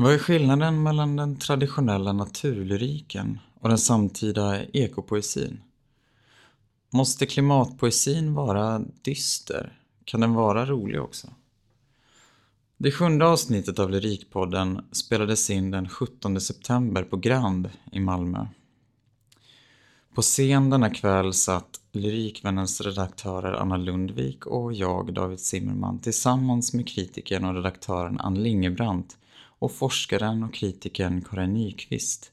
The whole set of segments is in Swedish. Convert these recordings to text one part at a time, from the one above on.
Vad är skillnaden mellan den traditionella naturlyriken och den samtida ekopoesin? Måste klimatpoesin vara dyster? Kan den vara rolig också? Det sjunde avsnittet av Lyrikpodden spelades in den 17 september på Grand i Malmö. På scen denna kväll satt Lyrikvännens redaktörer Anna Lundvik och jag, David Zimmerman, tillsammans med kritikern och redaktören Ann Lingebrant och forskaren och kritikern Karin Nyqvist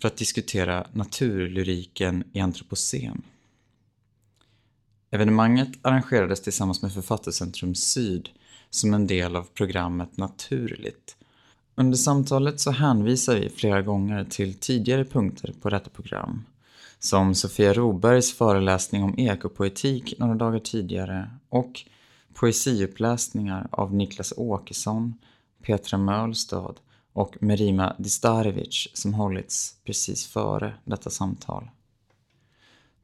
för att diskutera naturlyriken i antropocen. Evenemanget arrangerades tillsammans med Författarcentrum Syd som en del av programmet Naturligt. Under samtalet så hänvisar vi flera gånger till tidigare punkter på detta program som Sofia Robergs föreläsning om ekopoetik några dagar tidigare och poesiuppläsningar av Niklas Åkesson, Petra Mölstad och Merima Distarevic som hållits precis före detta samtal.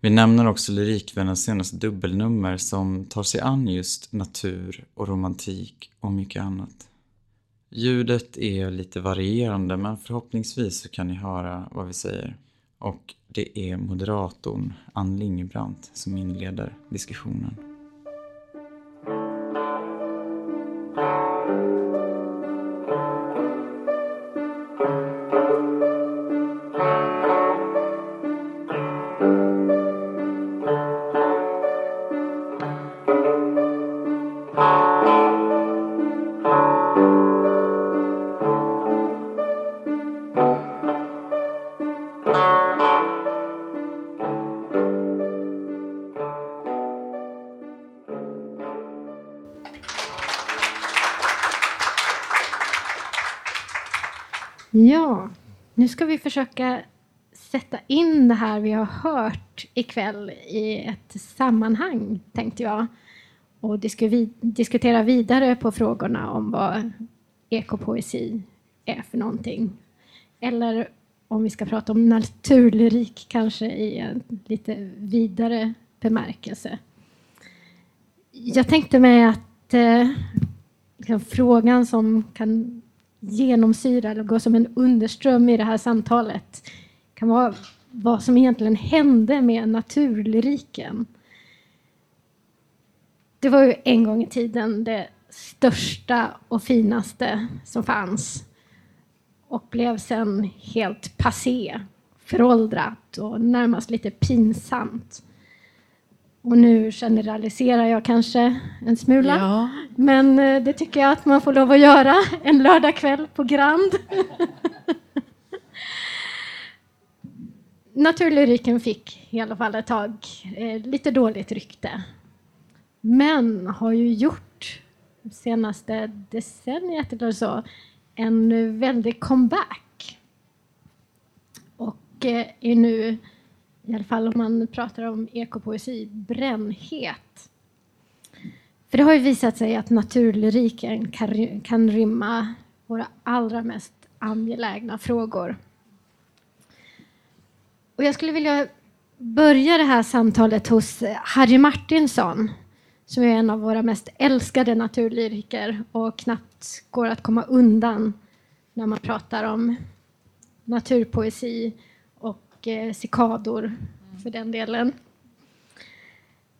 Vi nämner också Lyrikvännens senaste dubbelnummer som tar sig an just natur och romantik och mycket annat. Ljudet är lite varierande men förhoppningsvis så kan ni höra vad vi säger. Och det är moderatorn Ann Lingebrant som inleder diskussionen. Nu ska vi försöka sätta in det här vi har hört ikväll i ett sammanhang, tänkte jag. Och diskutera vidare på frågorna om vad ekopoesi är för någonting. Eller om vi ska prata om naturlyrik kanske i en lite vidare bemärkelse. Jag tänkte mig att eh, liksom frågan som kan genomsyra eller gå som en underström i det här samtalet kan vara vad som egentligen hände med naturlyriken. Det var ju en gång i tiden det största och finaste som fanns och blev sen helt passé, föråldrat och närmast lite pinsamt. Och nu generaliserar jag kanske en smula. Ja. Men eh, det tycker jag att man får lov att göra en lördagkväll på Grand. Naturlyriken fick i alla fall ett tag eh, lite dåligt rykte. Men har ju gjort senaste decenniet eller så en väldig comeback. Och eh, är nu i alla fall om man pratar om ekopoesi, brännhet. För det har ju visat sig att naturlyriken kan, kan rymma våra allra mest angelägna frågor. Och jag skulle vilja börja det här samtalet hos Harry Martinsson som är en av våra mest älskade naturlyriker och knappt går att komma undan när man pratar om naturpoesi och eh, cikador för den delen.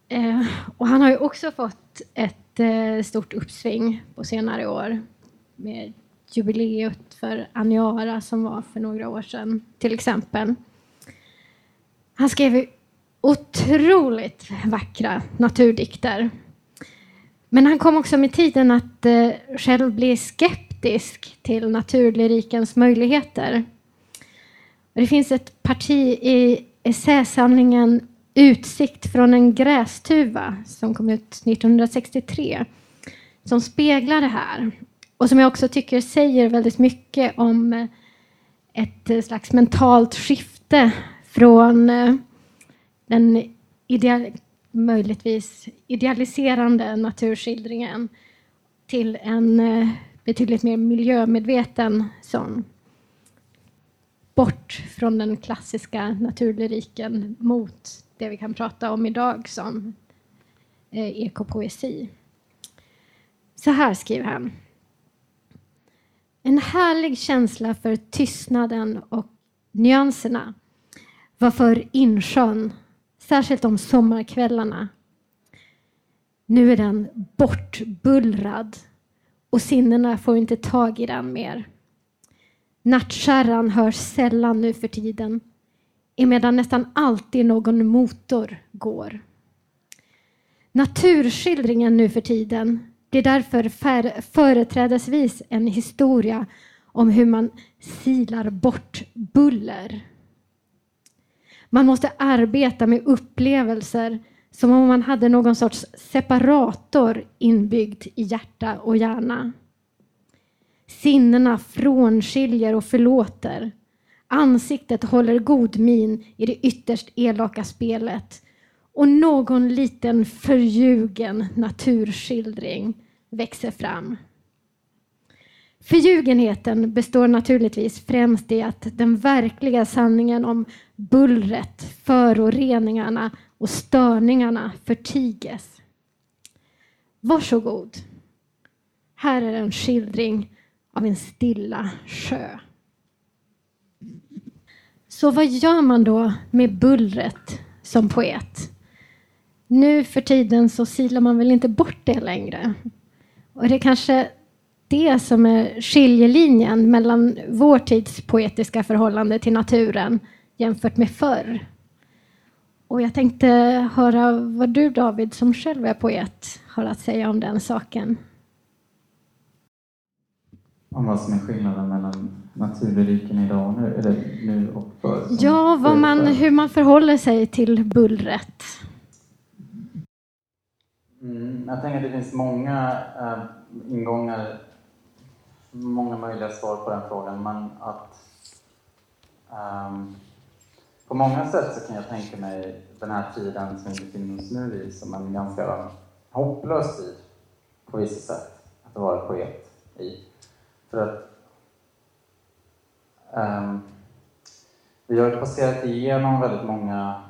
Eh, och han har ju också fått ett eh, stort uppsving på senare år med jubileet för Aniara som var för några år sedan till exempel. Han skrev otroligt vackra naturdikter. Men han kom också med tiden att eh, själv bli skeptisk till naturlyrikens möjligheter. Det finns ett parti i essäsamlingen Utsikt från en grästuva som kom ut 1963 som speglar det här. Och som jag också tycker säger väldigt mycket om eh, ett slags mentalt skifte från eh, den ideal, möjligtvis idealiserande naturskildringen till en eh, betydligt mer miljömedveten sån bort från den klassiska naturlyriken mot det vi kan prata om idag som eh, ekopoesi. Så här skriver han. En härlig känsla för tystnaden och nyanserna var för insjön, särskilt om sommarkvällarna. Nu är den bortbullrad och sinnena får inte tag i den mer. Nattkärran hörs sällan nu för tiden emedan nästan alltid någon motor går. Naturskildringen nu för tiden blir därför företrädesvis en historia om hur man silar bort buller. Man måste arbeta med upplevelser som om man hade någon sorts separator inbyggd i hjärta och hjärna. Sinnena frånskiljer och förlåter. Ansiktet håller god min i det ytterst elaka spelet och någon liten förljugen naturskildring växer fram. Förljugenheten består naturligtvis främst i att den verkliga sanningen om bullret, föroreningarna och störningarna förtiges. Varsågod. Här är en skildring av en stilla sjö. Så vad gör man då med bullret som poet? Nu för tiden så silar man väl inte bort det längre. Och det är kanske det som är skiljelinjen mellan vår tids poetiska förhållande till naturen jämfört med förr. Och jag tänkte höra vad du David, som själv är poet, har att säga om den saken. Om vad som är skillnaden mellan naturlyriken idag och nu, eller nu och förr? Ja, vad man, hur man förhåller sig till bullret. Mm, jag tänker att det finns många äh, ingångar, många möjliga svar på den frågan, men att ähm, på många sätt så kan jag tänka mig den här tiden som vi befinner oss nu i som en ganska hopplös tid på vissa sätt att vara poet i. För att um, vi har passerat igenom väldigt många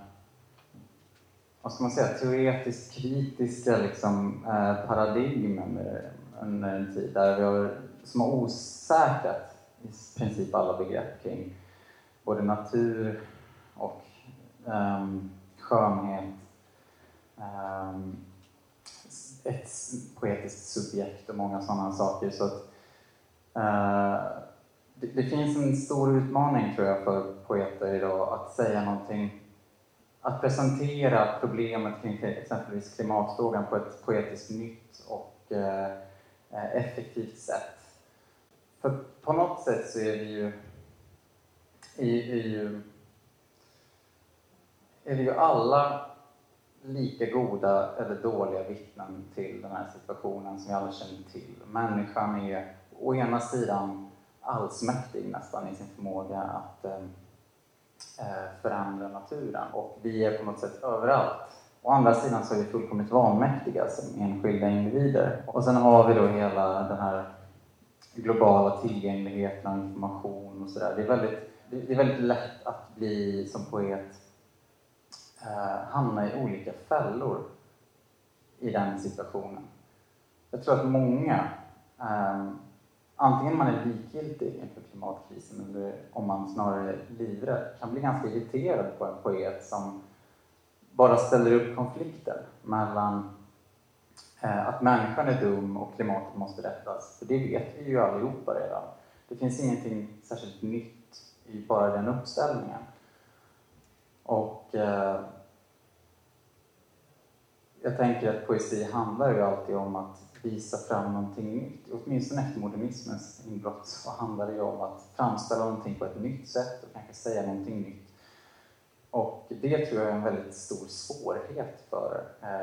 vad ska man säga, teoretiskt kritiska liksom, eh, paradigm under en tid där vi har, som har osäkrat i princip alla begrepp kring både natur och eh, skönhet, Eh, ett poetiskt subjekt och många sådana saker. Så att, Eh, det, det, finns en stor utmaning tror jag för poeter idag att säga någonting, att presentera problemet kring exempelvis klimatfrågan på ett poetiskt nytt och eh, effektivt sätt. För på något sätt så är vi ju är, är ju är vi ju alla lika goda eller dåliga vittnen till den här situationen som vi alla känner till. Människan är å ena sidan allsmäktig nästan i sin förmåga att eh, eh, förändra naturen och vi är på något sätt överallt. Å andra sidan så är vi fullkomligt vanmäktiga som enskilda individer. Och sen har vi då hela den här globala tillgängligheten av information och sådär. Det, är väldigt, det är väldigt lätt att bli som poet eh, hamna i olika fällor i den situationen. Jag tror att många, eh, antingen man är likgiltig inför klimatkrisen eller om man snarare är livrädd, kan bli ganska irriterad på en poet som bara ställer upp konflikter mellan eh, att människan är dum och klimatet måste rättas. För det vet vi ju allihopa redan. Det finns ingenting särskilt nytt i bara den uppställningen. Och eh, jag tänker att poesi handlar ju alltid om att visa fram någonting nytt. Åtminstone efter modernismens inbrott så handlar det ju om att framställa någonting på ett nytt sätt och kanske säga någonting nytt. Och det tror jag är en väldigt stor svårighet för, eh,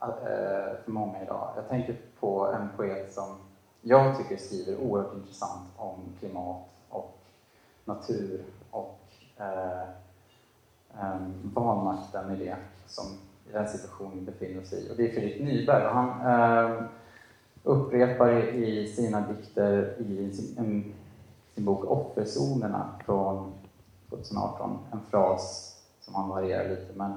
eh för många idag. Jag tänker på en poet som jag tycker skriver oerhört intressant om klimat och natur och eh, eh vanmakten i det, som i den situation vi befinner oss i. Och det är Fredrik Nyberg. Och han eh, upprepar i sina dikter i sin, en, sin bok Offerzonerna från 2018 en fras som han varierar lite. Men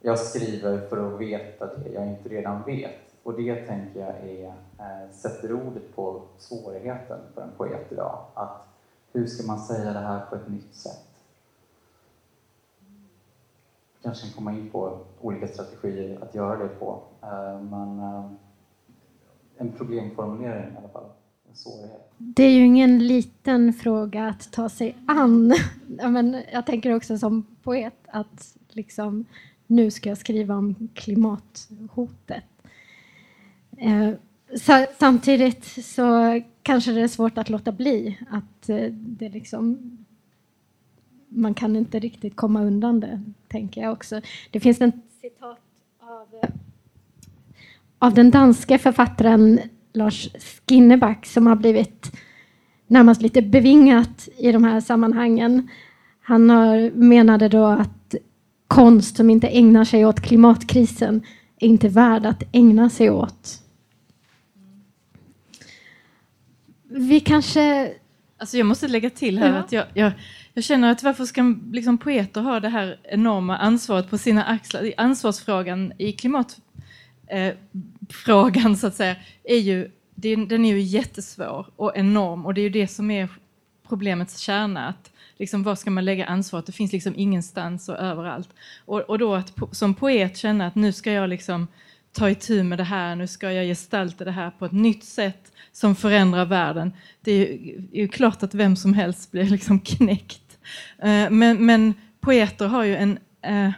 jag skriver för att veta det jag inte redan vet. Och det tänker jag är, eh, sätter ordet på svårigheten för en poet idag. Att hur ska man säga det här på ett nytt sätt? Kanske kan komma in på olika strategier att göra det på. Eh, men eh, en problemformulering i alla fall. En svårighet. Det är ju ingen liten fråga att ta sig an. Men jag tänker också som poet att liksom, nu ska jag skriva om klimathotet. Eh, samtidigt så kanske det är svårt att låta bli att det liksom man kan inte riktigt komma undan det, tänker jag också. Det finns en citat av, eh, av den danske författaren Lars Skinneback som har blivit närmast lite bevingat i de här sammanhangen. Han har, menade då att konst som inte ägnar sig åt klimatkrisen är inte värd att ägna sig åt. Vi kanske... Alltså jag måste lägga till här ja. att jag, jag, jag, känner att varför ska liksom poeter ha det här enorma ansvaret på sina axlar? Ansvarsfrågan i klimatfrågan eh, så att säga är ju, den är ju jättesvår och enorm och det är ju det som är problemets kärna. Att liksom, var ska man lägga ansvaret? Det finns liksom ingenstans och överallt. Och, och då att som poet känna att nu ska jag liksom ta itu med det här, nu ska jag gestalta det här på ett nytt sätt som förändrar världen. Det är ju, är ju klart att vem som helst blir liksom knäckt. Eh, men, men poeter har ju en eh,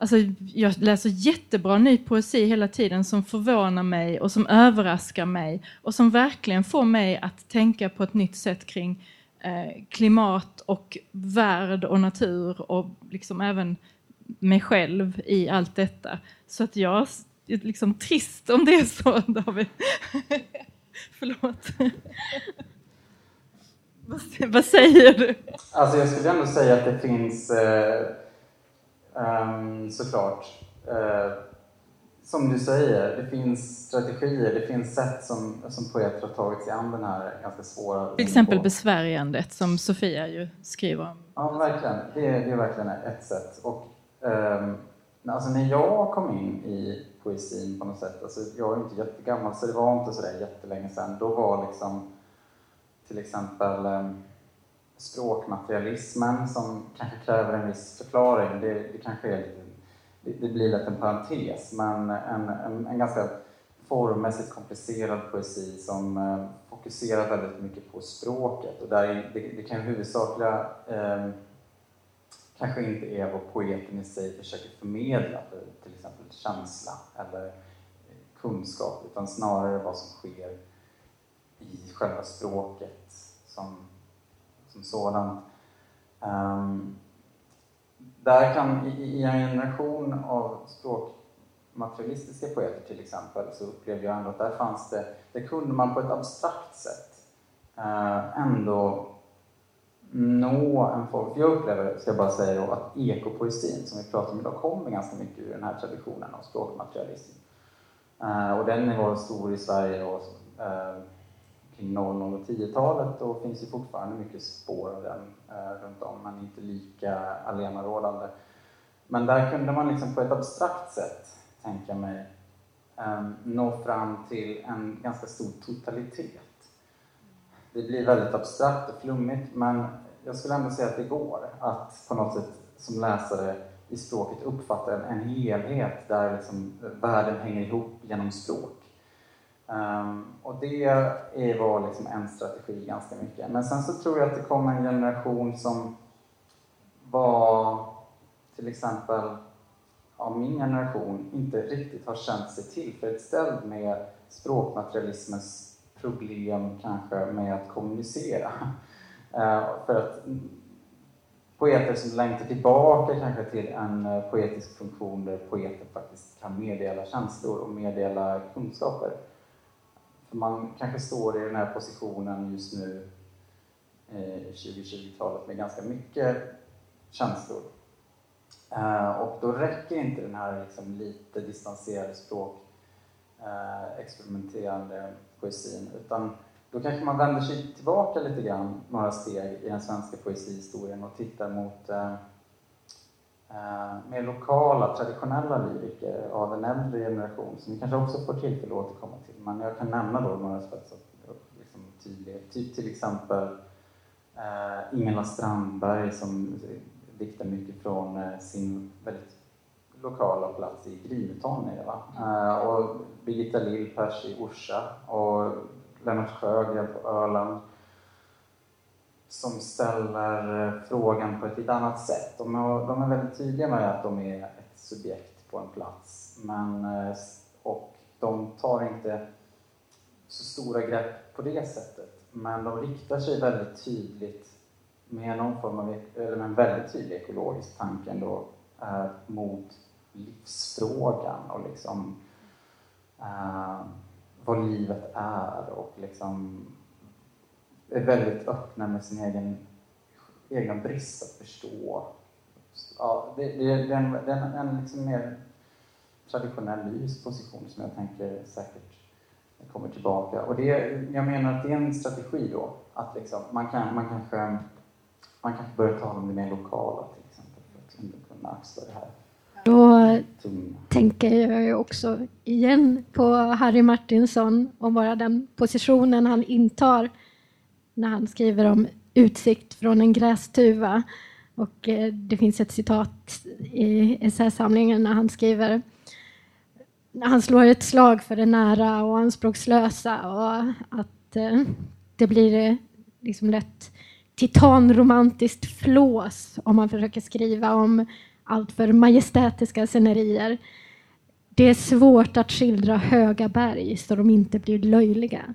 Alltså, jag läser jättebra ny poesi hela tiden som förvånar mig och som överraskar mig och som verkligen får mig att tänka på ett nytt sätt kring eh, klimat och värld och natur och liksom även mig själv i allt detta. Så att jag liksom trist om det är så, David. Förlåt. vad, säger du? Alltså jag skulle ändå säga att det finns eh, um, såklart eh, som du säger, det finns strategier, det finns sätt som, som poeter har tagit sig an den här ganska svåra... Till exempel besvärjandet som Sofia ju skriver om. Ja, verkligen. Det är, det är verkligen ett sätt. Och, um, alltså när jag kom in i poesin på något sätt, alltså jag är inte jättegammal så det var inte sådär jättelänge sedan, då var liksom till exempel eh, språkmaterialismen som kanske kräver en viss förklaring, det, det kanske är det, det blir lätt en parentes, men en, en, en ganska formmässigt komplicerad poesi som eh, fokuserar väldigt mycket på språket. Och där det, det kan huvudsakliga eh, kanske inte är vad poeten i sig försöker förmedla, för till exempel känsla eller eh, kunskap, utan snarare vad som sker i själva språket som, som sådant. Um, där kan, i, en generation av språkmaterialistiska poeter till exempel, så upplevde jag ändå att där fanns det, där kunde man på ett abstrakt sätt uh, ändå nå en folk... jag upplever, ska jag bara säga då, att ekopoesin som vi pratar om idag kommer ganska mycket ur den här traditionen av språkmaterialism. Uh, och den var stor i Sverige då, uh, kring 00 och 10-talet och finns ju fortfarande mycket spår av den uh, runt om, men inte lika allenarådande. Men där kunde man liksom på ett abstrakt sätt, tänka mig, um, nå fram till en ganska stor totalitet. Det blir väldigt abstrakt och flummigt, men jag skulle ändå säga att det går att på något sätt som läsare i språket uppfatta en, en helhet där liksom eh, världen hänger ihop genom språk. Um, och det var liksom en strategi ganska mycket. Men sen så tror jag att det kom en generation som var till exempel av min generation inte riktigt har känt sig tillfredsställd med språkmaterialismens problem kanske med att kommunicera. Eh, för att poeter som längtar tillbaka kanske till en eh, poetisk funktion där poeter faktiskt kan meddela känslor och meddela kunskaper för man kanske står i den här positionen just nu, eh, 2020-talet, med ganska mycket känslor. Och då räcker inte den här liksom, lite distanserade språket Eh, experimenterande poesin, utan då kanske man vänder sig tillbaka lite grann, några steg i den svenska poesihistorien och tittar mot eh, eh, mer lokala, traditionella lyriker av en äldre generation som vi kanske också får tillfälle att återkomma till. Men jag kan nämna då några spetsar liksom tydliga. Typ till exempel eh, Ingela Strandberg som diktar mycket från eh, sin väldigt lokal och plats i Grimeton. va? Eh, och Birgitta Lill-Pers i Orsa och Lennart Sjögren på Öland som ställer eh, frågan på ett lite annat sätt. De är, de är väldigt tydliga med att de är ett subjekt på en plats men, eh, och de tar inte så stora grepp på det sättet men de riktar sig väldigt tydligt med någon form av, e, eller med en väldigt tydlig ekologisk tanke ändå, eh, mot livsfrågan och liksom uh, vad livet är och liksom är väldigt öppna med sin egen egen brist att förstå. Ja, det, det, det är en, det är en, en liksom mer traditionell lyrisk position som jag tänker säkert kommer tillbaka. Och det, jag menar att det är en strategi då, att liksom, man, kan, man, kanske, man kanske börjar tala om det mer lokala till exempel, för att kunna axla det här då tänker jag ju också igen på Harry Martinsson och bara den positionen han intar när han skriver om utsikt från en grästuva. Och eh, det finns ett citat i essäsamlingen när han skriver han slår ett slag för det nära och anspråkslösa och att eh, det blir liksom lätt titanromantiskt flås om man försöker skriva om alltför majestätiska scenerier. Det är svårt att skildra höga berg så de inte blir löjliga.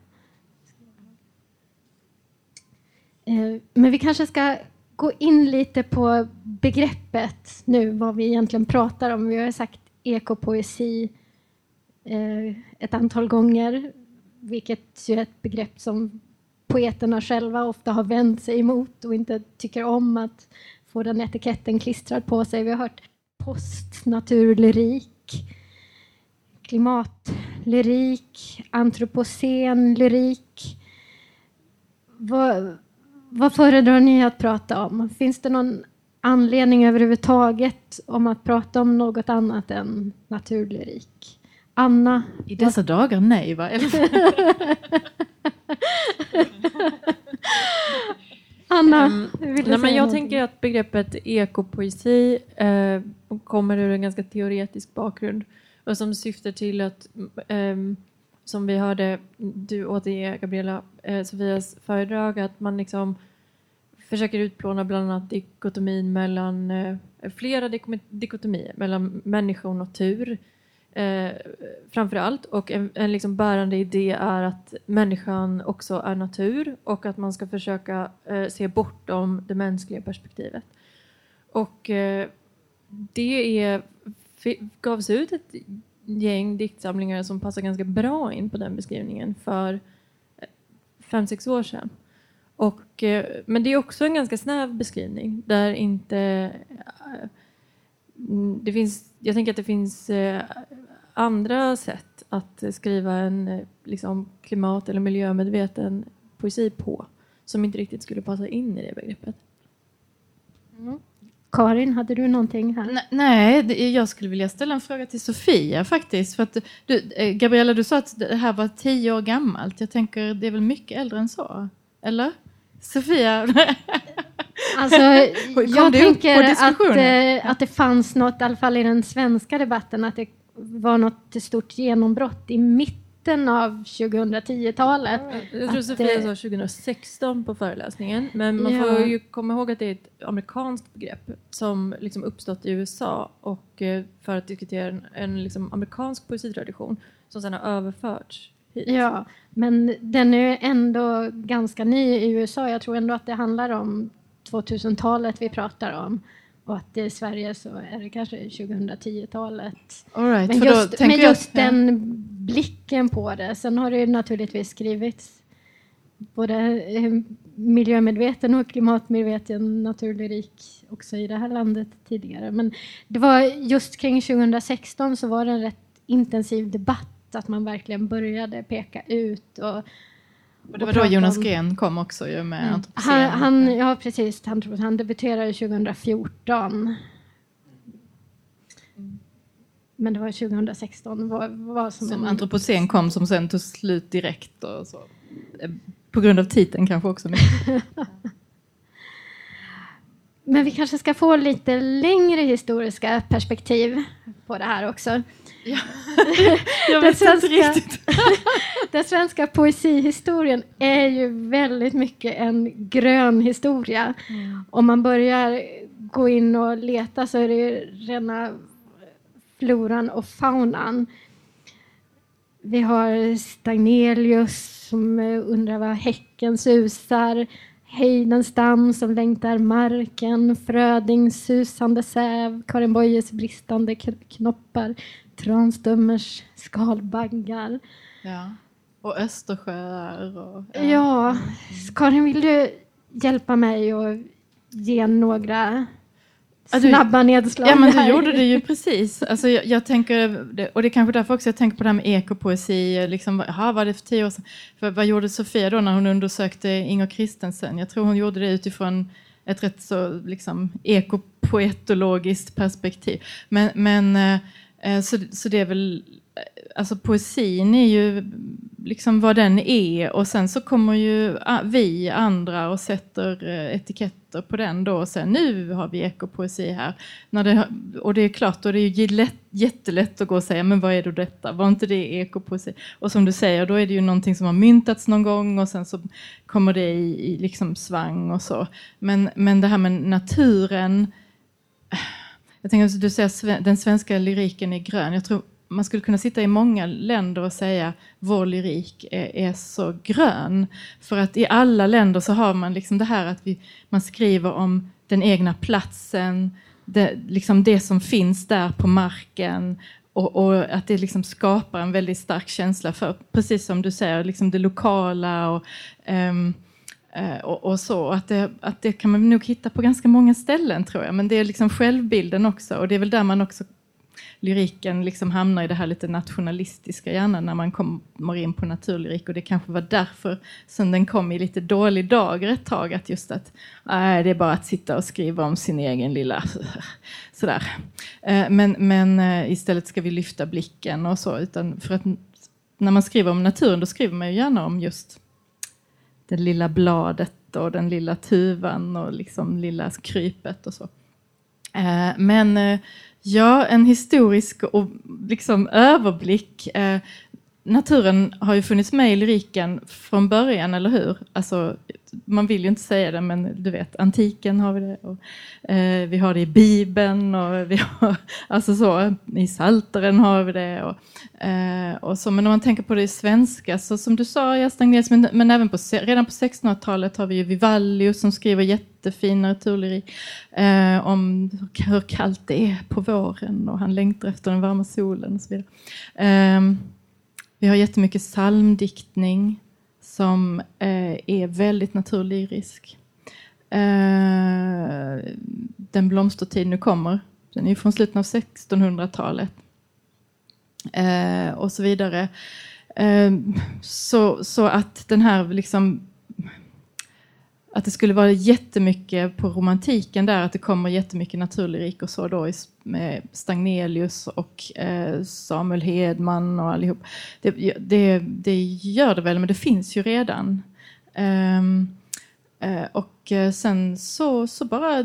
Eh, men vi kanske ska gå in lite på begreppet nu, vad vi egentligen pratar om. Vi har sagt ekopoesi eh, ett antal gånger, vilket är ett begrepp som poeterna själva ofta har vänt sig emot och inte tycker om att få den etiketten klistrad på sig. Vi har hört postnaturlyrik, klimatlyrik, antropocen lyrik. Vad, vad föredrar ni att prata om? Finns det någon anledning överhuvudtaget om att prata om något annat än naturlyrik? Anna? I dessa vad... dagar, nej va? Anna, um, vill du nej, men Jag tänker att begreppet ekopoesi eh, kommer ur en ganska teoretisk bakgrund och som syftar till att, eh, som vi hörde du återge Gabriella, eh, Sofias föredrag, att man liksom försöker utplåna bland annat dikotomin mellan, eh, flera dikotomier mellan människa och natur eh, framför allt. Och en, en liksom bärande idé är att människan också är natur och att man ska försöka eh, se bortom det mänskliga perspektivet. Och eh, det är, gavs ut ett gäng diktsamlingar som passar ganska bra in på den beskrivningen för eh, fem, sex år sedan. Och, eh, men det är också en ganska snäv beskrivning där inte eh, mm, det finns, jag tänker att det finns eh, andra sätt att skriva en eh, liksom, klimat eller miljömedveten poesi på som inte riktigt skulle passa in i det begreppet. Mm. Karin, hade du någonting här? Nej, jag skulle vilja ställa en fråga till Sofia faktiskt. För att du, eh, Gabriella, du sa att det här var tio år gammalt. Jag tänker, det är väl mycket äldre än så? Eller? Sofia? Alltså, jag tänker att, eh, att det fanns något, i alla fall i den svenska debatten, att det var något stort genombrott i mitten av 2010-talet. Jag tror Sofia sa 2016 på föreläsningen, men man ja. får ju komma ihåg att det är ett amerikanskt begrepp som liksom uppstått i USA och eh, för att diskutera en, en liksom amerikansk poesitradition som sedan har överförts hit. Ja, men den är ändå ganska ny i USA. Jag tror ändå att det handlar om 2000-talet vi pratar om. Och att i Sverige så är det kanske 2010-talet. Right, men just, men just jag, den ja. blicken på det. Sen har det naturligtvis skrivits både eh, miljömedveten och klimatmedveten naturlyrik också i det här landet tidigare. Men det var just kring 2016 så var det en rätt intensiv debatt att man verkligen började peka ut och och det var då Jonas Gren kom också ju med mm. han, han, Ja precis, han, han debuterade 2014. Men det var 2016. Vad, vad som, Som en- antropocen kom som sen tog slut direkt och så. Eh, På grund av titeln kanske också. Men vi kanske ska få lite längre historiska perspektiv på det här också. Jag Den vet inte svenska- riktigt. Den svenska poesihistorien är ju väldigt mycket en grön historia. Om man börjar gå in och leta så är det ju rena floran och faunan. Vi har Stagnelius som undrar vad häcken susar. Heidenstam som längtar marken. Frödings susande säv. Karin Boyes bristande knoppar. Tranströmers skalbaggar. Ja. Och Östersjöar. Och, Ja, Karin vill du hjälpa mig och ge några Ja, du- snabba nedslag? Ja men du gjorde det ju precis. Alltså, jag, jag tänker, och det är kanske därför också jag tänker på det här med ekopoesi. Liksom, aha, var det för tio år sedan? För vad gjorde Sofia då när hon undersökte Inger Christensen? Jag tror hon gjorde det utifrån ett rätt så liksom, ekopoetologiskt perspektiv. Men, men eh, Eh, så, så det är väl, eh, alltså poesin är ju liksom vad den är och sen så kommer ju ah, vi andra och sätter eh, etiketter på den då och sen nu har vi ekopoesi här. När det, och det är klart, då är det ju lätt, jättelätt att gå och säga men vad är då detta? Var inte det ekopoesi? Och som du säger, då är det ju någonting som har myntats någon gång och sen så kommer det i, i liksom svang och så. Men, men det här med naturen jag tänker att du säger att den svenska lyriken är grön. Jag tror man skulle kunna sitta i många länder och säga vår lyrik är, är så grön. För att i alla länder så har man liksom det här att vi, man skriver om den egna platsen, det, liksom det som finns där på marken och, och att det liksom skapar en väldigt stark känsla för, precis som du säger, liksom det lokala och um, Eh, och, och så. Att det, att det kan man nog hitta på ganska många ställen tror jag. Men det är liksom självbilden också. Och det är väl där man också lyriken liksom hamnar i det här lite nationalistiska gärna när man kommer in på naturlyrik. Och det kanske var därför som den kom i lite dålig dager ett tag. Att just att äh, det är bara att sitta och skriva om sin egen lilla sådär. Eh, men men eh, istället ska vi lyfta blicken och så. Utan för att när man skriver om naturen då skriver man ju gärna om just det lilla bladet och den lilla tuvan och liksom lilla krypet och så. Eh, men eh, ja, en historisk och liksom överblick. Eh, Naturen har ju funnits med i lyriken från början, eller hur? Alltså, man vill ju inte säga det, men du vet, antiken har vi det. Och, eh, vi har det i Bibeln och vi har, alltså så, i Salteren har vi det. Och, eh, och så, men om man tänker på det i svenska, så som du sa, Gösta Stagnelius, men, men även på, redan på 1600-talet har vi ju Vivallius som skriver jättefin naturlyrik eh, om hur kallt det är på våren och han längtar efter den varma solen och så vidare. Ehm, vi har jättemycket psalmdiktning som eh, är väldigt naturlyrisk. Eh, den blomstertid nu kommer, den är från slutet av 1600-talet. Eh, och så vidare. Så, så att den här liksom att det skulle vara jättemycket på romantiken där, att det kommer jättemycket naturlyrik och så då med Stagnelius och eh, Samuel Hedman och allihop. Det, det, det gör det väl, men det finns ju redan. Eh, Eh, och eh, sen så, så bara,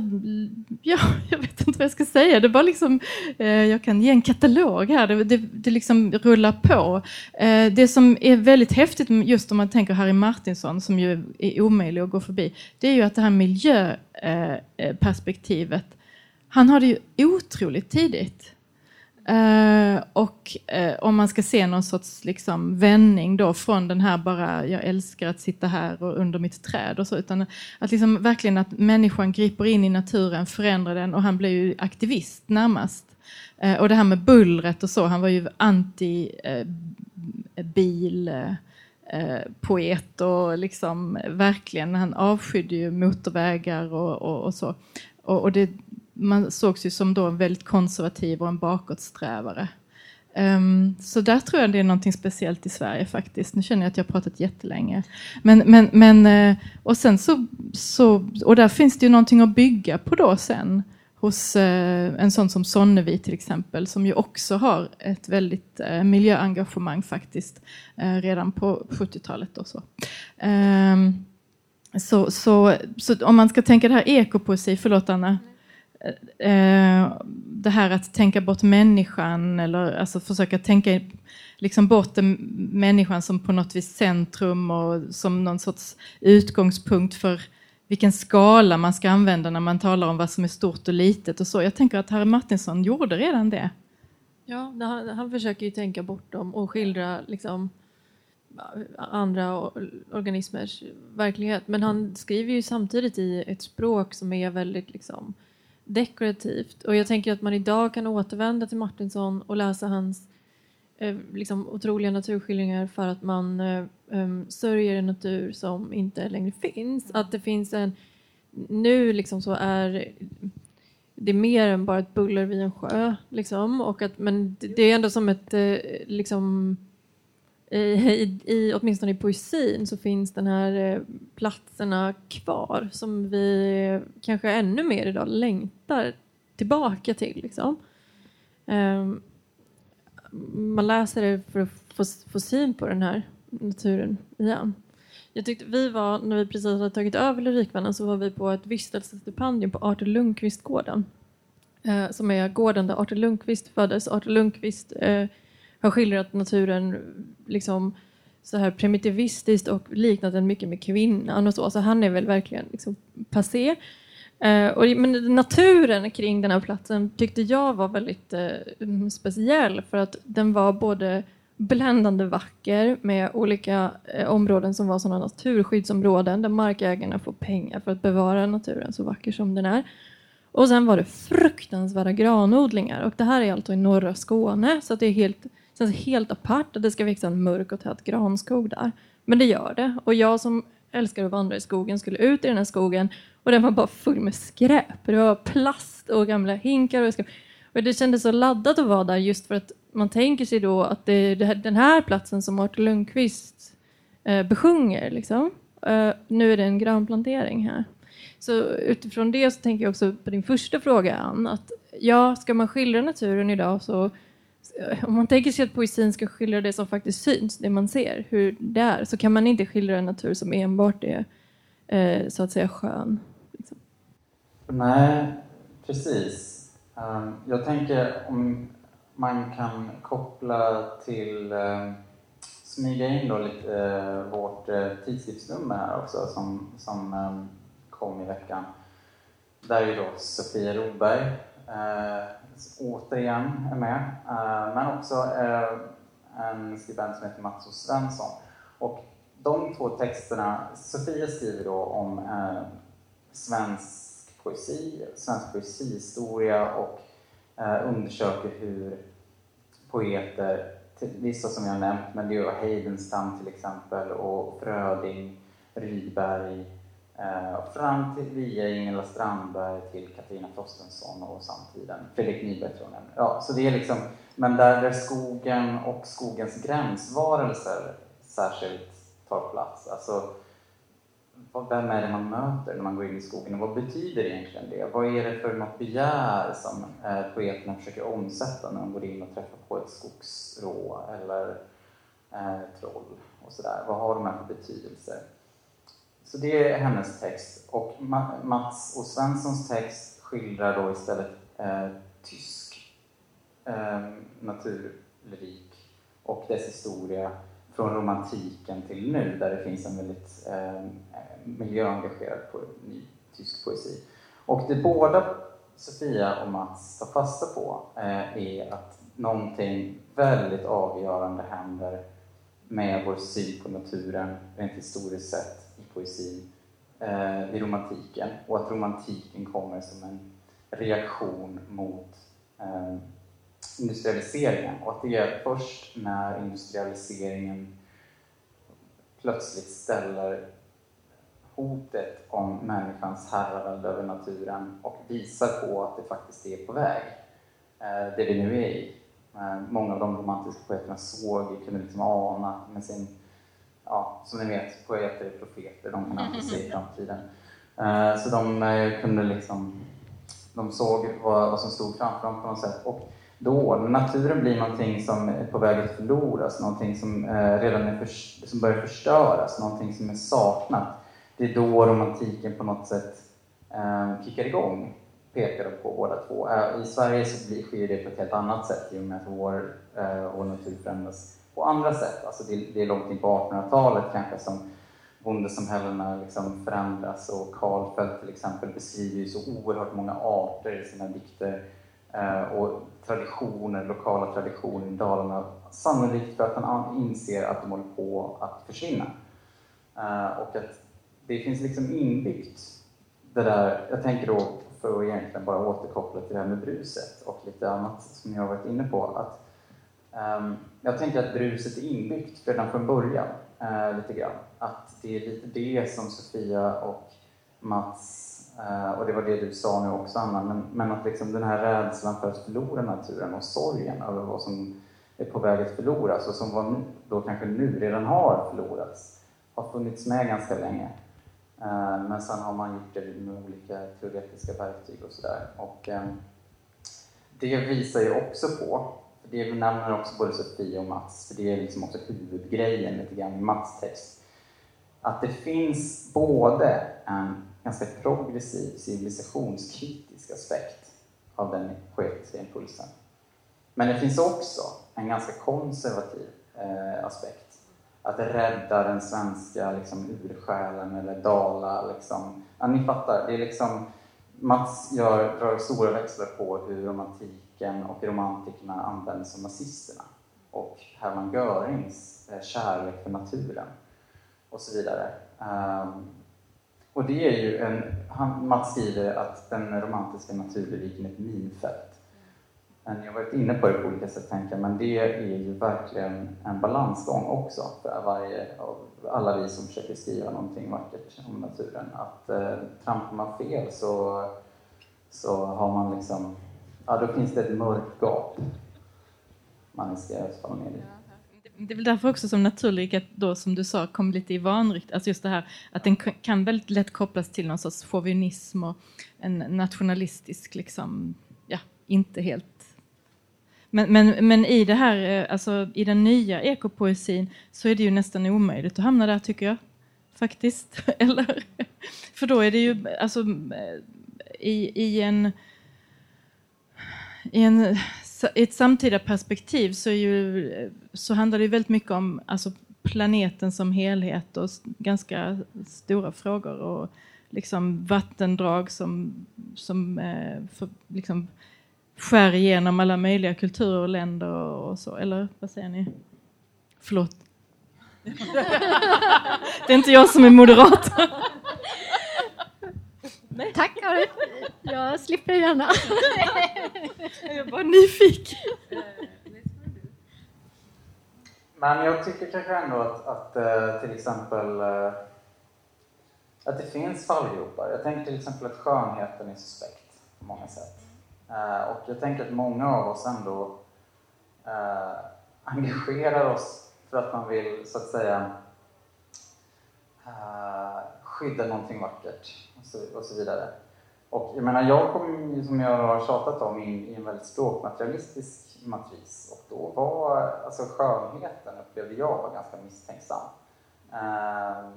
ja, jag vet inte vad jag ska säga. Det var liksom, eh, jag kan ge en katalog här, det, det, det liksom rullar på. Det som är väldigt häftigt, med- just om man tänker Harry Martinsson, som ju är omöjlig att gå förbi, det är ju att det här miljöperspektivet, han har det ju otroligt tidigt. Eh, och uh, om man ska se någon sorts liksom, vändning då från den här bara jag älskar att sitta här och under mitt träd och så, utan att liksom verkligen att människan griper in i naturen, förändrar den och han blir ju aktivist närmast. Uh, och det här med bullret och så, han var ju anti-bil poet och liksom verkligen, han avskydde ju motorvägar och, och, och så. Och, och det, man sågs ju som då en väldigt konservativ och en bakåtsträvare. Um, så där tror jag det är någonting speciellt i Sverige faktiskt. Nu känner jag att jag har pratat jättelänge. Men, men, men, eh, och sen så, så, och där finns det ju någonting att bygga på då sen. hos eh, en sån som Sonnevi till exempel, som ju också har ett väldigt eh, miljöengagemang faktiskt, redan på 70-talet och så. Um, så, så, så om man ska tänka det här ekopoesi, förlåt Anna, Eh, eh, det här att tänka bort människan eller alltså försöka tänka liksom bort människan som på något vis centrum och som någon sorts utgångspunkt för vilken skala man ska använda när man talar om vad som är stort och litet och så. Jag tänker att Harry Martinsson gjorde redan det. Ja, han, han försöker ju tänka bort dem och skildra liksom eh, andra organismers verklighet. Men han skriver ju samtidigt i ett språk som är väldigt liksom, dekorativt. Och jag tänker att man idag kan återvända till Martinsson och läsa hans eh, liksom, otroliga naturskildringar för att man eh, um, sörjer en natur som inte längre finns. Att det finns en... Nu liksom så är det är mer än bara ett buller vid en sjö. Liksom, och att, men det är ändå som ett... Eh, liksom, i, i, i, åtminstone i poesin så finns den här eh, platserna kvar som vi kanske ännu mer idag längtar tillbaka till. Liksom. Ehm, man läser det för att få, få syn på den här naturen igen. Jag tyckte vi var, när vi precis hade tagit över Lyrikvännen så var vi på ett vistelsestipendium på Artur Lundqvistgården. Eh, som är gården där Artur Lundqvist föddes. Artur Lundqvist eh, har skildrat naturen liksom så här primitivistiskt och liknat den mycket med kvinnan och så. Så han är väl verkligen liksom passé. Eh, och, men naturen kring den här platsen tyckte jag var väldigt eh, speciell för att den var både bländande vacker med olika eh, områden som var sådana naturskyddsområden där markägarna får pengar för att bevara naturen så vacker som den är. Och sen var det fruktansvärda granodlingar och det här är alltså i norra Skåne så det är helt, känns helt apart att det ska växa en mörk och tät granskog där. Men det gör det och jag som älskar att vandra i skogen skulle ut i den här skogen och den var bara full med skräp. Det var plast och gamla hinkar och skräp. Och det kändes så laddat att vara där just för att man tänker sig då att det är den här platsen som Artur Lundqvist eh, besjunger. Liksom. Eh, nu är det en granplantering här. Så utifrån det så tänker jag också på din första fråga Ann, att ja, ska man skildra naturen idag så Eh, om man tänker sig att poesin ska skildra det som faktiskt syns, det man ser, hur det är, så kan man inte skildra en natur som enbart är eh, så att säga skön. Liksom. Nej, precis. Um, jag tänker om man kan koppla till, eh, smyga in då lite uh, vårt uh, tidskriftsnummer här också som, som um, kom i veckan. Där ju då Sofia Roberg eh, återigen är med, eh, men också eh, en skribent som heter Mats O. Svensson. Och de två texterna, Sofia skriver då om eh, svensk poesi, svensk poesihistoria och eh, undersöker hur poeter, vissa som jag nämnt, men det är Heidenstam till exempel och Fröding, Rydberg, eh, fram till via Ingela Strandberg till Katarina Frostenson och samtiden, Fredrik Nyberg tror jag ja, så det är liksom, Men där, där skogen och skogens gränsvarelser särskilt tar plats. Alltså, vem är det man möter när man går in i skogen och vad betyder egentligen det? Vad är det för något begär som eh, poeterna försöker omsätta när de går in och träffar på ett skogsrå eller eh, troll och sådär? Vad har de här för betydelse? Så det är hennes text och Mats och Svenssons text skildrar då istället eh, tysk eh, naturlyrik och dess historia från romantiken till nu där det finns en väldigt eh, miljöengagerad po ny tysk poesi. Och det båda Sofia och Mats tar fasta på eh, är att någonting väldigt avgörande händer med vår syn på naturen rent historiskt sett i poesin eh, i romantiken och att romantiken kommer som en reaktion mot eh, industrialiseringen och att det är först när industrialiseringen plötsligt ställer hotet om människans herravälde över naturen och visar på att det faktiskt är på väg, eh, det vi nu är i. Eh, många av de romantiska poeterna såg, kunde liksom ana med sin, ja, som ni vet, poeter är profeter, de kan alltid se i framtiden. Eh, så de kunde liksom de såg vad, vad som stod framför dem på något sätt. Och då, när naturen blir någonting som är på väg att förloras, någonting som eh, redan är för, som börjar förstöras, någonting som är saknat, det är då romantiken på något sätt eh, kickar igång, pekar de på båda två. Eh, I Sverige så blir, sker det på ett helt annat sätt i och med att vår, eh, vår natur förändras på andra sätt. Alltså det, det är långt in på 1800-talet kanske som bondesamhällena liksom förändras och Karlfeldt till exempel beskriver ju så oerhört många arter i sina dikter eh, och traditioner, lokala traditioner i Dalarna. Sannolikt för att han inser att de håller på att försvinna. Eh, och att det finns liksom inbyggt det där, jag tänker då för att egentligen bara återkoppla till det här med bruset och lite annat som jag har varit inne på. Att, Ehm, jag tänker att bruset är inbyggt redan från början, eh, lite grann. Att det är lite det som Sofia och Mats, eh, och det var det du sa nu också Anna, men, men att liksom den här rädslan för att förlora naturen och sorgen över vad som är på väg att förloras och som var då kanske nu redan har förlorats, har funnits med ganska länge. Ehm, men sen har man gjort det med olika teoretiska verktyg och sådär. Och ehm, det visar ju också på, det nämner också både Sofie och Mats, för det är liksom också huvudgrejen lite grann i Mats text, att det finns både en ganska progressiv civilisationskritisk aspekt av den poetiska impulsen. Men det finns också en ganska konservativ eh, aspekt att rädda den svenska liksom, ursjälen eller dala. Liksom. Ja, ni fattar, det är liksom, Mats gör, drar stora växlar på hur romantiken och romantikerna används som nazisterna och Hermann Görings eh, kärlek för naturen och så vidare. Ehm, och det är ju en, han, Mats skriver att den romantiska naturlyriken är ett minfält ni har varit inne på det på olika sätt, tänker men det är ju verkligen en balansgång också för varje, alla vi som försöker skriva någonting vackert om naturen. Att eh, trampar man fel så, så har man liksom, ja då finns det ett mörkt gap man riskerar att falla ner i. Det är väl därför också som naturligt då, som du sa, kom lite i vanrykt. Alltså just det här att den kan väldigt lätt kopplas till någon sorts chauvinism och en nationalistisk, liksom, ja, inte helt men, men, men i det här, eh, alltså i den nya ekopoesin så är det ju nästan omöjligt att hamna där tycker jag. Faktiskt. Eller? För då är det ju, alltså eh, i, i en i, en, i ett samtida perspektiv så, ju, så handlar det väldigt mycket om alltså, planeten som helhet och ganska stora frågor och liksom vattendrag som, som eh, för, liksom, skär igenom alla möjliga kulturer och länder och så, eller vad säger ni? Förlåt. Det är inte jag som är moderat. Nej. Tack Karin. Jag slipper gärna. Jag är bara nyfiken. Men jag tycker kanske ändå att, att eh, till exempel eh, att det finns fallgropar. Jag tänker till exempel att skönheten är suspekt på många sätt. Eh, och jag tänker att många av oss ändå engagerar oss för att man vill, så att säga, skydda någonting vackert och så, och så vidare. Och jag menar, jag kom som jag har tjatat om in i en väldigt språkmaterialistisk matris och då var alltså skönheten upplevde jag var ganska misstänksam. Eh,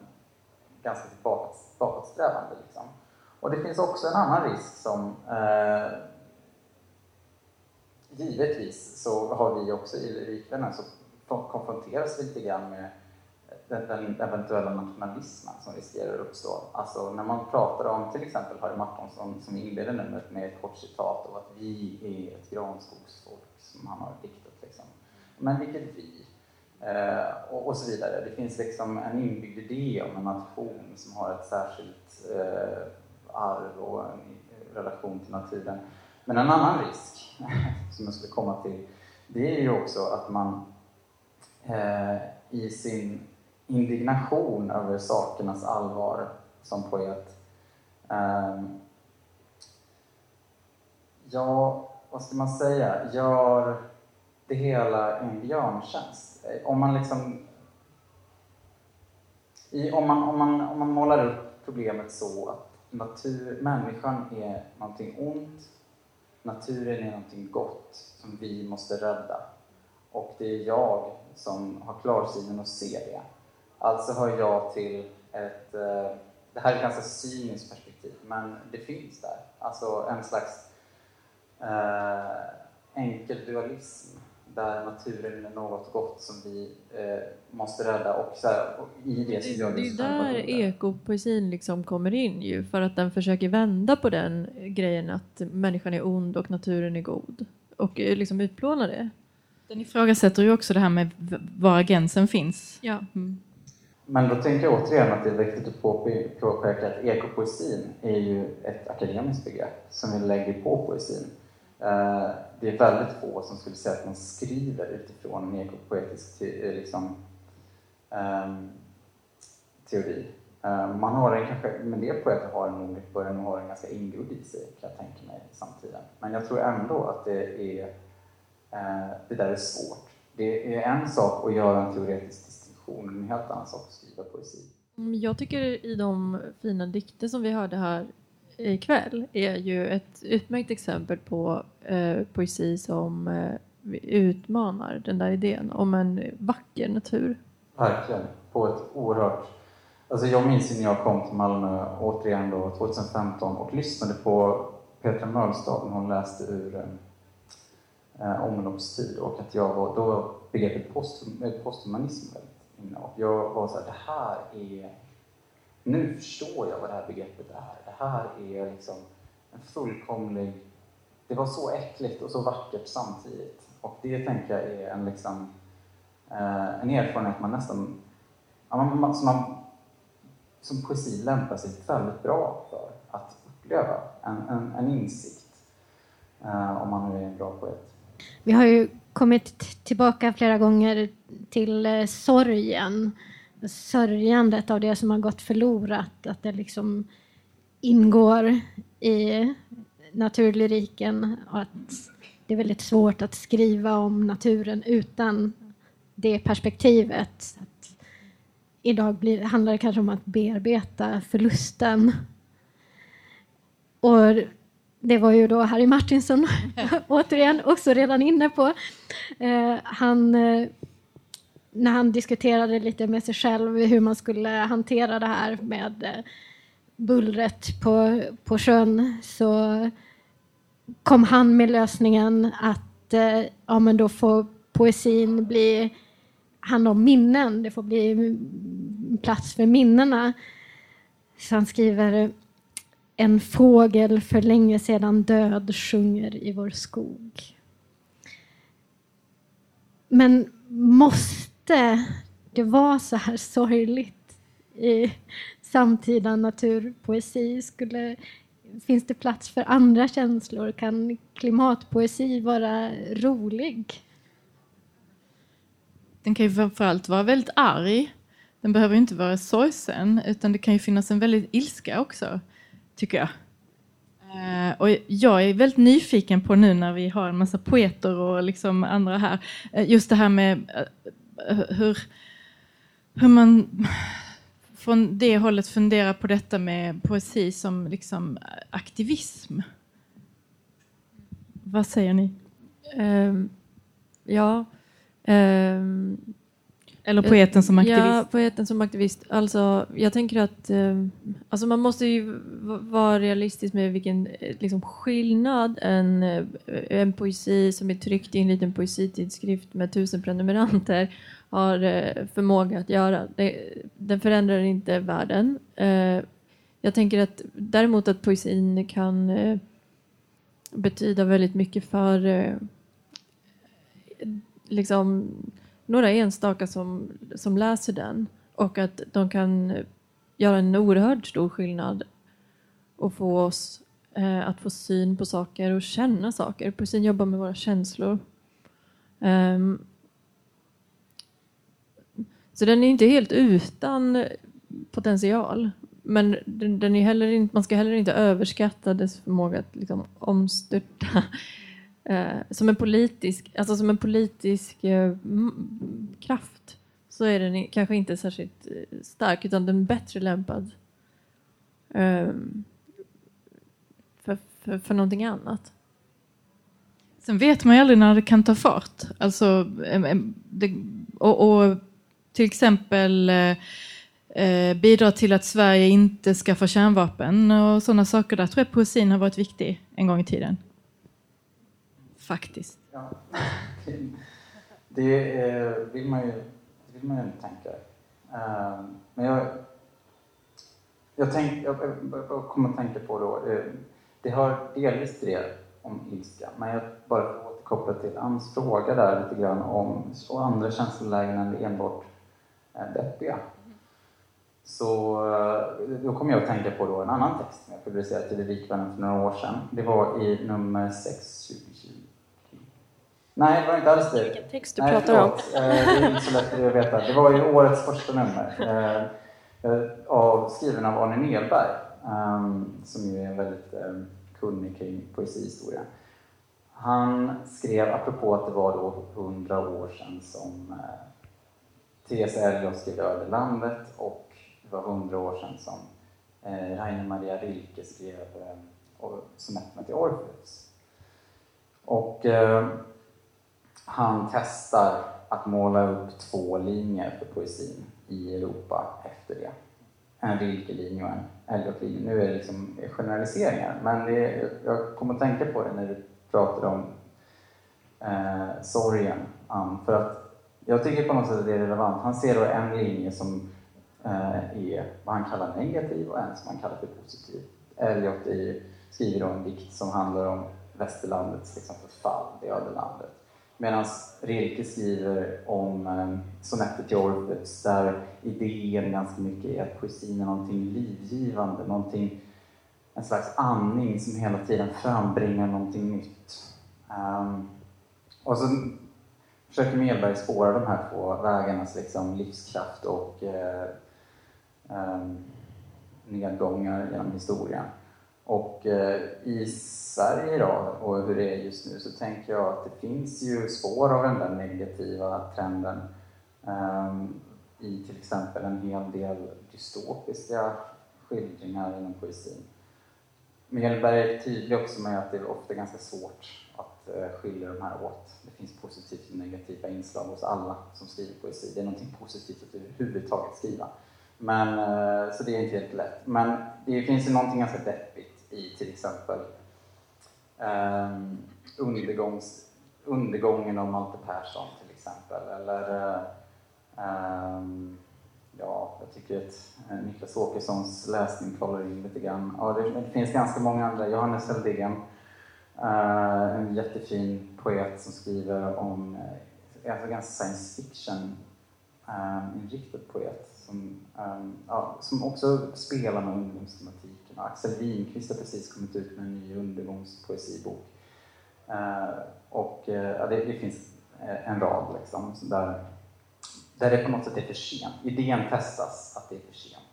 ganska bakåt, bakåtsträvande liksom. Och det finns också en annan risk som eh, givetvis så har vi också i Lyrikvänner så konfronteras vi lite grann med den, eventuella nationalismen som riskerar att uppstå. Alltså när man pratar om till exempel Harry Martinsson som inleder numret med ett kort citat av att vi är ett granskogsfolk som han har diktat. Liksom. Men vilket vi? Eh, och, och, så vidare. Det finns liksom en inbyggd idé om en nation som har ett särskilt eh, arv och en eh, relation till naturen. Men en annan risk som jag skulle komma till, det är ju också att man eh, i sin indignation över sakernas allvar som poet ehm, ja, vad ska man säga, gör det hela en björntjänst. Om man liksom i, om, man, om, man, om man målar upp problemet så att natur, människan är någonting ont, naturen är någonting gott som vi måste rädda. Och det är jag som har klarsynen att se det. Alltså hör jag till ett, eh, det här är ett ganska cyniskt perspektiv, men det finns där. Alltså en slags eh, enkel dualism där naturen är något gott som vi eh, måste rädda och, så här, och i det så gör Det vi är där ekopoesin liksom kommer in ju, för att den försöker vända på den grejen att människan är ond och naturen är god. Och eh, liksom utplåna det. Den ifrågasätter ju också det här med var gränsen finns. Ja. Mm. Men då tänker jag återigen att det är viktigt att påpeka att ekopoesin är ju ett akademiskt begrepp som vi lägger på poesin. Eh, det är väldigt få som skulle säga att man skriver utifrån en ekopoetisk te- eh, liksom, ehm, teori. Eh, man har en kanske, men det poeter har nog börjar ha en ganska ingrodd i sig, kan jag tänka mig, i samtiden. Men jag tror ändå att det är, det där är svårt. Det är en sak att göra en teoretisk distinktion, en helt annan sak att skriva poesi. Mm, Jag tycker i de fina dikter som vi hörde här ikväll är ju ett utmärkt exempel på eh, poesi som eh, utmanar den där idén om en vacker natur. Verkligen. På ett oerhört... Alltså jag minns när jag kom till Malmö, återigen då, 2015 och lyssnade på Petra Mölstad när hon läste ur eh, Omloppstid och att jag var, då begreppet post, eh, posthumanism Mm, väldigt jag var så här, det här är... Nu förstår jag vad det här begreppet är. Det här är liksom en fullkomlig... Det var så äckligt och så vackert samtidigt. Och det tänker jag är en liksom eh, en erfarenhet man nästan, ja, man, man, som, man, som poesi lämpar sig väldigt bra för att uppleva. En, en, en insikt, eh, om man nu är en bra poet. Vi har ju kommit tillbaka flera gånger till eh, sorgen. Sörjandet av det som har gått förlorat. Att det liksom ingår i naturlyriken. Och att det är väldigt svårt att skriva om naturen utan det perspektivet. Att idag blir, handlar det kanske om att bearbeta förlusten. Och det var ju då Harry Martinson återigen också redan inne på. Eh, han, eh, när han diskuterade lite med sig själv hur man skulle hantera det här med eh, bullret på, på sjön så kom han med lösningen att eh, ja, men då får poesin bli hand om minnen. Det får bli mm, plats för minnena. Så han skriver en fågel för länge sedan död sjunger i vår skog. Men måste det vara så här sorgligt i samtida naturpoesi? Skulle, finns det plats för andra känslor? Kan klimatpoesi vara rolig? Den kan ju framförallt vara väldigt arg. Den behöver inte vara sorgsen, utan det kan ju finnas en väldigt ilska också, tycker jag. Eh, och jag är väldigt nyfiken på nu när vi har en massa poeter och liksom andra här, eh, just det här med eh, hur, hur man från det hållet funderar på detta med poesi som liksom aktivism. Vad säger ni? Ehm, ja. ehm, eller poeten som aktivist? Ja, poeten som aktivist. Alltså, jag tänker att eh, alltså man måste ju vara realistisk med vilken eh, liksom, skillnad en, eh, en poesi som är tryckt i en liten poesitidskrift med tusen prenumeranter har eh, förmåga att göra. Det, den förändrar inte världen. Eh, jag tänker att däremot att poesin kan eh, betyda väldigt mycket för eh, liksom några enstaka som, som läser den och att de kan göra en oerhört stor skillnad och få oss eh, att få syn på saker och känna saker. Poesin jobbar med våra känslor. Um, så den är inte helt utan potential. Men den, den är heller inte, man ska heller inte överskatta dess förmåga att liksom omstörta Eh, som en politisk, alltså som en politisk eh, kraft så är den kanske inte särskilt eh, stark utan den är bättre lämpad. Ehm, för, för någonting annat. Sen vet man ju aldrig när det kan ta fart. Alltså, det, och, och till exempel eh, eh, bidra till att Sverige inte skaffar kärnvapen och sådana saker. Där tror jag poesin har varit viktig en gång i tiden. Faktiskt. Ja. Det eh, vill man ju, det vill man ju inte tänka. Eh, men jag, jag, tänk, jag, jag, kommer att tänka på då, eh, det har delvis till det om ilska, men jag bara får återkoppla till Anns fråga där lite grann om och andra känslolägen än enbart deppiga. Så då kom jag att tänka på då en annan text som jag publicerade till Rikvännen för några år sedan. Det var i nummer 6 2020. Nej, det var inte alls det. Vilken text du Nej, pratar om. Eh, Det är inte så lätt att veta. Det var ju årets första nummer. eh, eh, Av, skriven av Arne Nelberg, ehm, som ju är väldigt eh, kunnig kring poesihistoria. Han skrev, apropå att det var då hundra år sedan som T.S. Eliot skrev Över landet och det var hundra år sedan som Rainer Maria Rilke skrev sonetterna till Orpheus. Och han testar att måla upp två linjer för poesin i Europa efter det. En Rilke-linje och en Eliot-linje. Nu är det liksom generaliseringar, men det, jag kom att tänka på det när du pratade om eh, sorgen, Ann, för att jag tycker på något sätt att det är relevant. Han ser då en linje som eh, är vad han kallar negativ och en som han kallar för positiv. Elliot är, skriver då en dikt som handlar om västerlandets liksom, förfall, det öde landet. Medan Rilke skriver om eh, sonetter till Orpheus där idén ganska mycket är att poesin är någonting livgivande, någonting, en slags andning som hela tiden frambringar någonting nytt. Um, och så försöker Melberg spåra de här två vägarnas liksom, livskraft och uh, um, nedgångar genom historien. Och eh, i Sverige idag och hur det är just nu så tänker jag att det finns ju spår av den där negativa trenden ehm, i till exempel en hel del dystopiska skildringar inom poesin. Mjällberg är tydlig också med att det är ofta ganska svårt att eh, skilja de här åt. Det finns positivt och negativa inslag hos alla som skriver poesi. Det är någonting positivt att överhuvudtaget skriva. Men, eh, så det är inte helt lätt. Men det finns ju någonting ganska deppigt i till exempel um, undergångs, undergången av Malte Persson till exempel. Eller um, ja, jag tycker att eh, Niklas Åkessons läsning talar in lite grann. Ja, det, det finns ganska många andra. Johannes Heldén, uh, en jättefin poet som skriver om alltså ganska science fiction eh, inriktad poet som, um, ja, som också spelar med Axel Winqvist har precis kommit ut med en ny undergångspoesibok. Eh, och eh, ja, det, det finns eh, en rad liksom, där, där det på något sätt är för sent. Idén testas att det är för sent.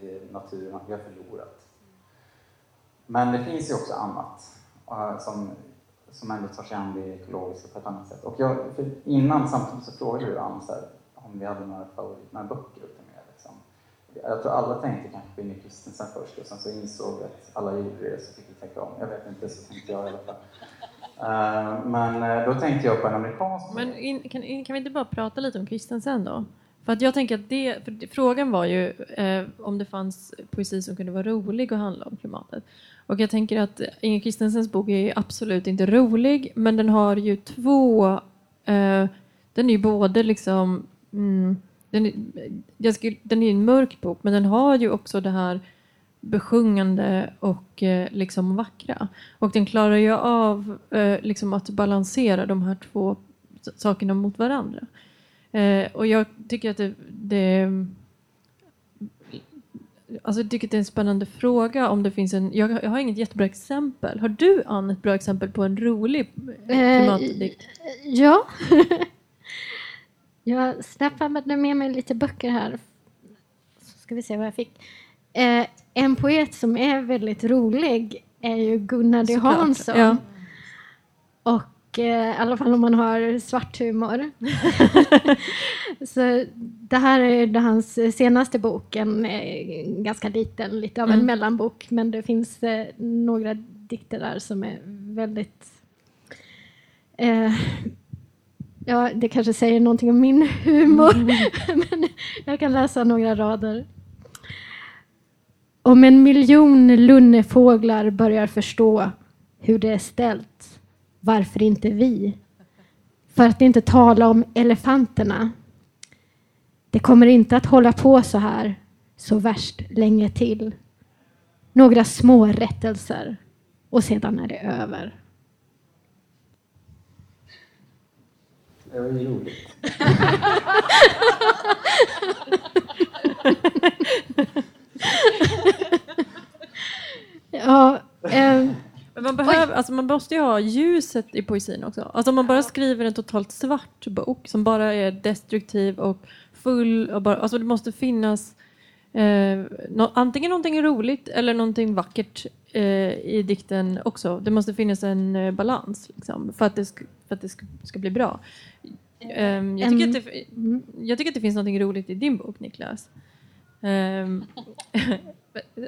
Det är naturen, vi har förlorat. Men det finns ju också annat eh, som, som ändå tar sig an det ekologiska på ett annat sätt. Och jag, innan samtidigt så frågade du Ann om vi hade några favoritböcker några böcker att ta med. Liksom. Jag tror alla tänkte kanske på Inge Kristensen först och sen så insåg att alla gjorde det så fick vi tänka om. Jag vet inte, så tänkte jag i alla fall. Eh, men eh, då tänkte jag på en amerikansk Men in, kan, in, kan vi inte bara prata lite om Kristensen då? För att jag tänker att det, frågan var ju eh, om det fanns poesi som kunde vara rolig och handla om klimatet. Och jag tänker att Inger Kristensens bok är absolut inte rolig, men den har ju två... Eh, den är ju både liksom... Mm, den, är, skulle, den är en mörk bok, men den har ju också det här besjungande och eh, liksom vackra. Och den klarar ju av eh, liksom att balansera de här två sakerna mot varandra. Eh, och jag tycker att det, det Alltså jag tycker att det är en spännande fråga om det finns en... Jag, jag har inget jättebra exempel. Har du, Ann, ett bra exempel på en rolig klimatdikt? Ja. jag snappade med mig lite böcker här. Så ska vi se vad jag fick. Eh, en poet som är väldigt rolig är ju Gunnar D Hansson. ja. Och eh, i alla fall om man har svart humor. så det här är hans senaste bok, en eh, ganska liten, lite av en Mm. mellanbok, men det finns eh, några dikter där som är väldigt eh, Ja, det kanske säger någonting om min humor, men jag kan läsa några rader. Om en miljon lunnefåglar börjar förstå hur det är ställt, varför inte vi? För att inte tala om elefanterna. Det kommer inte att hålla på så här så värst länge till. Några små rättelser och sedan är det över. Det var ju roligt. Ja, eh, Men man, behöver, alltså man måste ju ha ljuset i poesin också. Alltså om man bara skriver en totalt svart bok som bara är destruktiv och full. Och bara, alltså det måste finnas eh, nå, antingen någonting roligt eller någonting vackert eh, i dikten också. Det måste finnas en eh, balans liksom, för att det, för att det ska, ska bli bra. Ehm, jag, tycker att det, jag tycker att det finns någonting roligt i din bok, Niklas.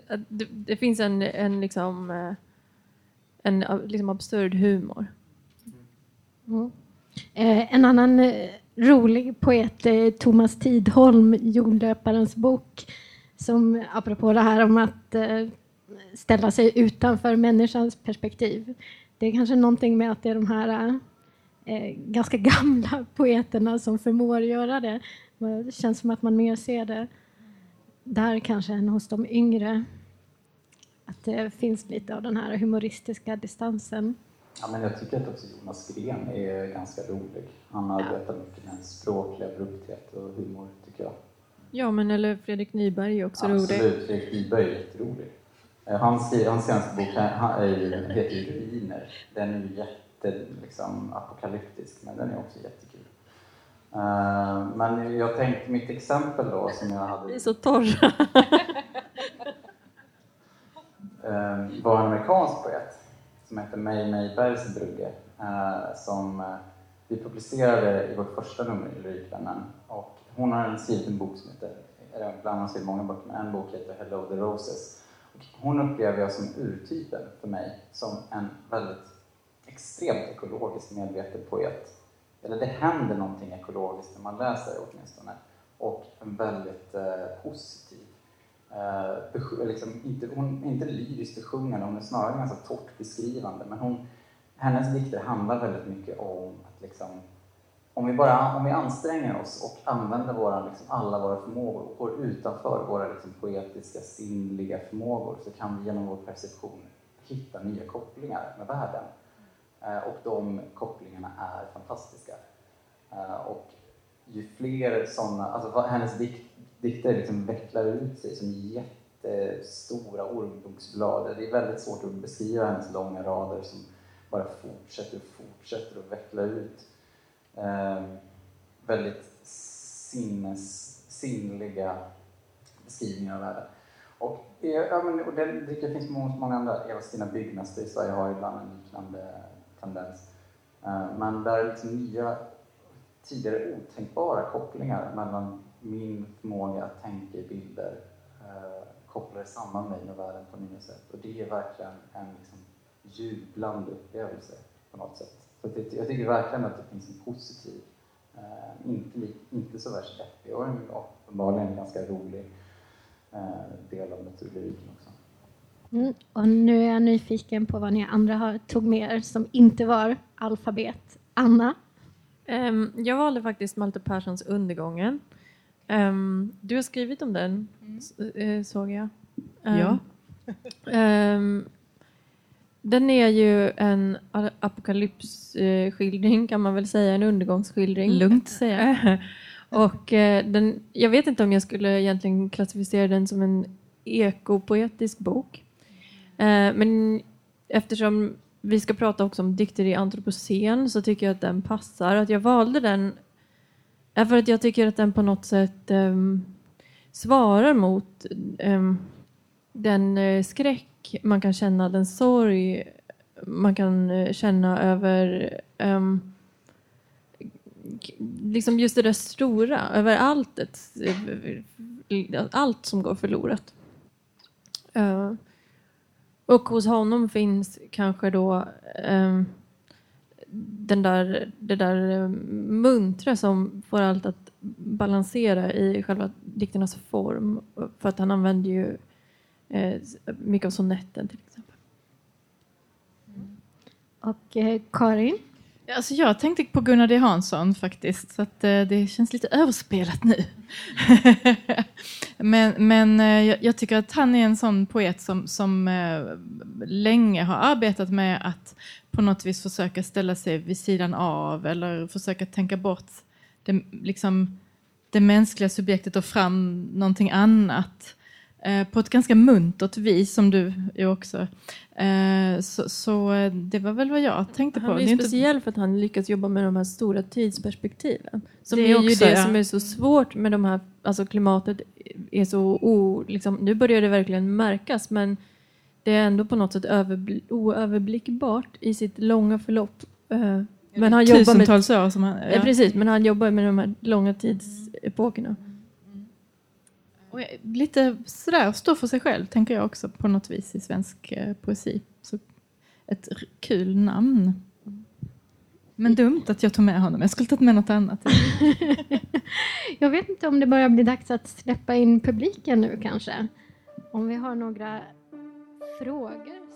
Att det, det finns en, en liksom eh, en liksom absurd humor. Mm. Eh, en annan eh, rolig poet är Thomas Tidholm, Jordlöparens bok, som apropå det här om att eh, ställa sig utanför människans perspektiv. Det är kanske någonting med att det är de här eh, ganska gamla poeterna som förmår göra det. Det känns som att man mer ser det där kanske än hos de yngre. Att det finns lite av den här humoristiska distansen. Ja, men jag tycker att också Jonas Gren är ganska rolig. Han arbetar mycket med språklig abrupthet och humor, tycker jag. Ja, men eller Fredrik Nyberg är också rolig. Absolut, Fredrik Nyberg är jätterolig. Eh, Hans, hans senaste bok han- han är ju, heter ju Ruiner. Den är ju jätte, liksom, apokalyptisk, men den är också jättekul. Eh, men jag tänkte mitt exempel då som jag hade... Vi är så torra. eh, var en amerikansk poet som heter May May Bergsbrugge eh, som vi publicerade i vårt första nummer i Lyrikvännen. Och hon har skrivit en bok som heter, bland annat många böcker, men en bok heter Hello the Roses. Och hon upplever jag som urtypen för mig, som en väldigt extremt ekologiskt medveten poet. Eller det händer någonting ekologiskt när man läser åtminstone. Och en väldigt eh, positiv eh, liksom, inte, hon är inte lyriskt besjungande, hon är snarare ganska torrt beskrivande. Men hon, hennes dikter handlar väldigt mycket om att liksom, om vi, bara, om vi anstränger oss och använder våra, liksom, alla våra förmågor och går utanför våra liksom, poetiska, sinnliga förmågor så kan vi genom vår perception hitta nya kopplingar med världen. Eh, och de kopplingarna är fantastiska. Eh, och ju fler sådana, alltså hennes dik, dikter liksom vecklar ut sig som jättestora ormbunksblad. Det är väldigt svårt att beskriva hennes långa rader som bara fortsätter och fortsätter att veckla ut eh, väldigt sinnes, sinnliga beskrivningar av världen. Och, eh, ja, men, och den, det finns många, många andra. Eva-Stina Byggmästare i Sverige har ibland en liknande tendens. Eh, men där är liksom nya, tidigare otänkbara kopplingar mellan min förmåga att tänka i bilder eh, kopplar samman mig med världen på nya sätt. Och det är verkligen en liksom, jublande upplevelse på något sätt. Så det, jag tycker verkligen att det finns en positiv, eh, inte, li- inte så värst deppig och en uppenbarligen en ganska rolig eh, del av naturlyriken också. Mm. Och nu är jag nyfiken på vad ni andra har, tog med er som inte var alfabet. Anna? Ehm, jag valde faktiskt Malte Perssons Undergången. Ehm, du har skrivit om den, s- eh, såg jag. Ehm, Ja. den är ju en apokalypsskildring kan man väl säga, en undergångsskildring. Lugnt säga. Och eh, den, jag vet inte om jag skulle egentligen klassificera den som en ekopoetisk bok. Eh, men eftersom vi ska prata också om dikter i antropocen så tycker jag att den passar. Att jag valde den är för att jag tycker att den på något sätt um, svarar mot um, den uh, skräck man kan känna, den sorg man kan uh, känna över um, liksom just det där stora, över alltet, allt som går förlorat. Uh, och hos honom finns kanske då um, den där, det där ehm, muntra som får allt att balansera i själva dikternas form. För att han använder ju eh, mycket av sonetten till exempel. Och eh, Karin? Alltså jag tänkte på Gunnar D Hansson faktiskt, så att, eh, det känns lite överspelat nu. men men eh, jag, jag, tycker att han är en sån poet som, som eh, länge har arbetat med att på något vis försöka ställa sig vid sidan av eller försöka tänka bort det, liksom, det mänskliga subjektet och fram någonting annat. Eh, på ett ganska muntert vis som du är också. Eh, så, så, eh, det var väl vad jag tänkte på. Han är, speciell för att han lyckas jobba med de här stora tidsperspektiven. Som det är, är ju också, det ja. som är så svårt med de här, alltså klimatet är så o, liksom, nu börjar det verkligen märkas men det är ändå på något sätt överbl oöverblickbart i sitt långa förlopp. Men han med, år som han, ja. precis, men han jobbar med de här långa tidsepokerna. Och lite sådär, stå för sig själv tänker jag också på något vis i svensk eh, poesi. Så ett kul namn. Men dumt att jag tog med honom. Jag skulle tagit med något annat. jag vet inte om det börjar bli dags att släppa in publiken nu kanske. Om vi har några frågor.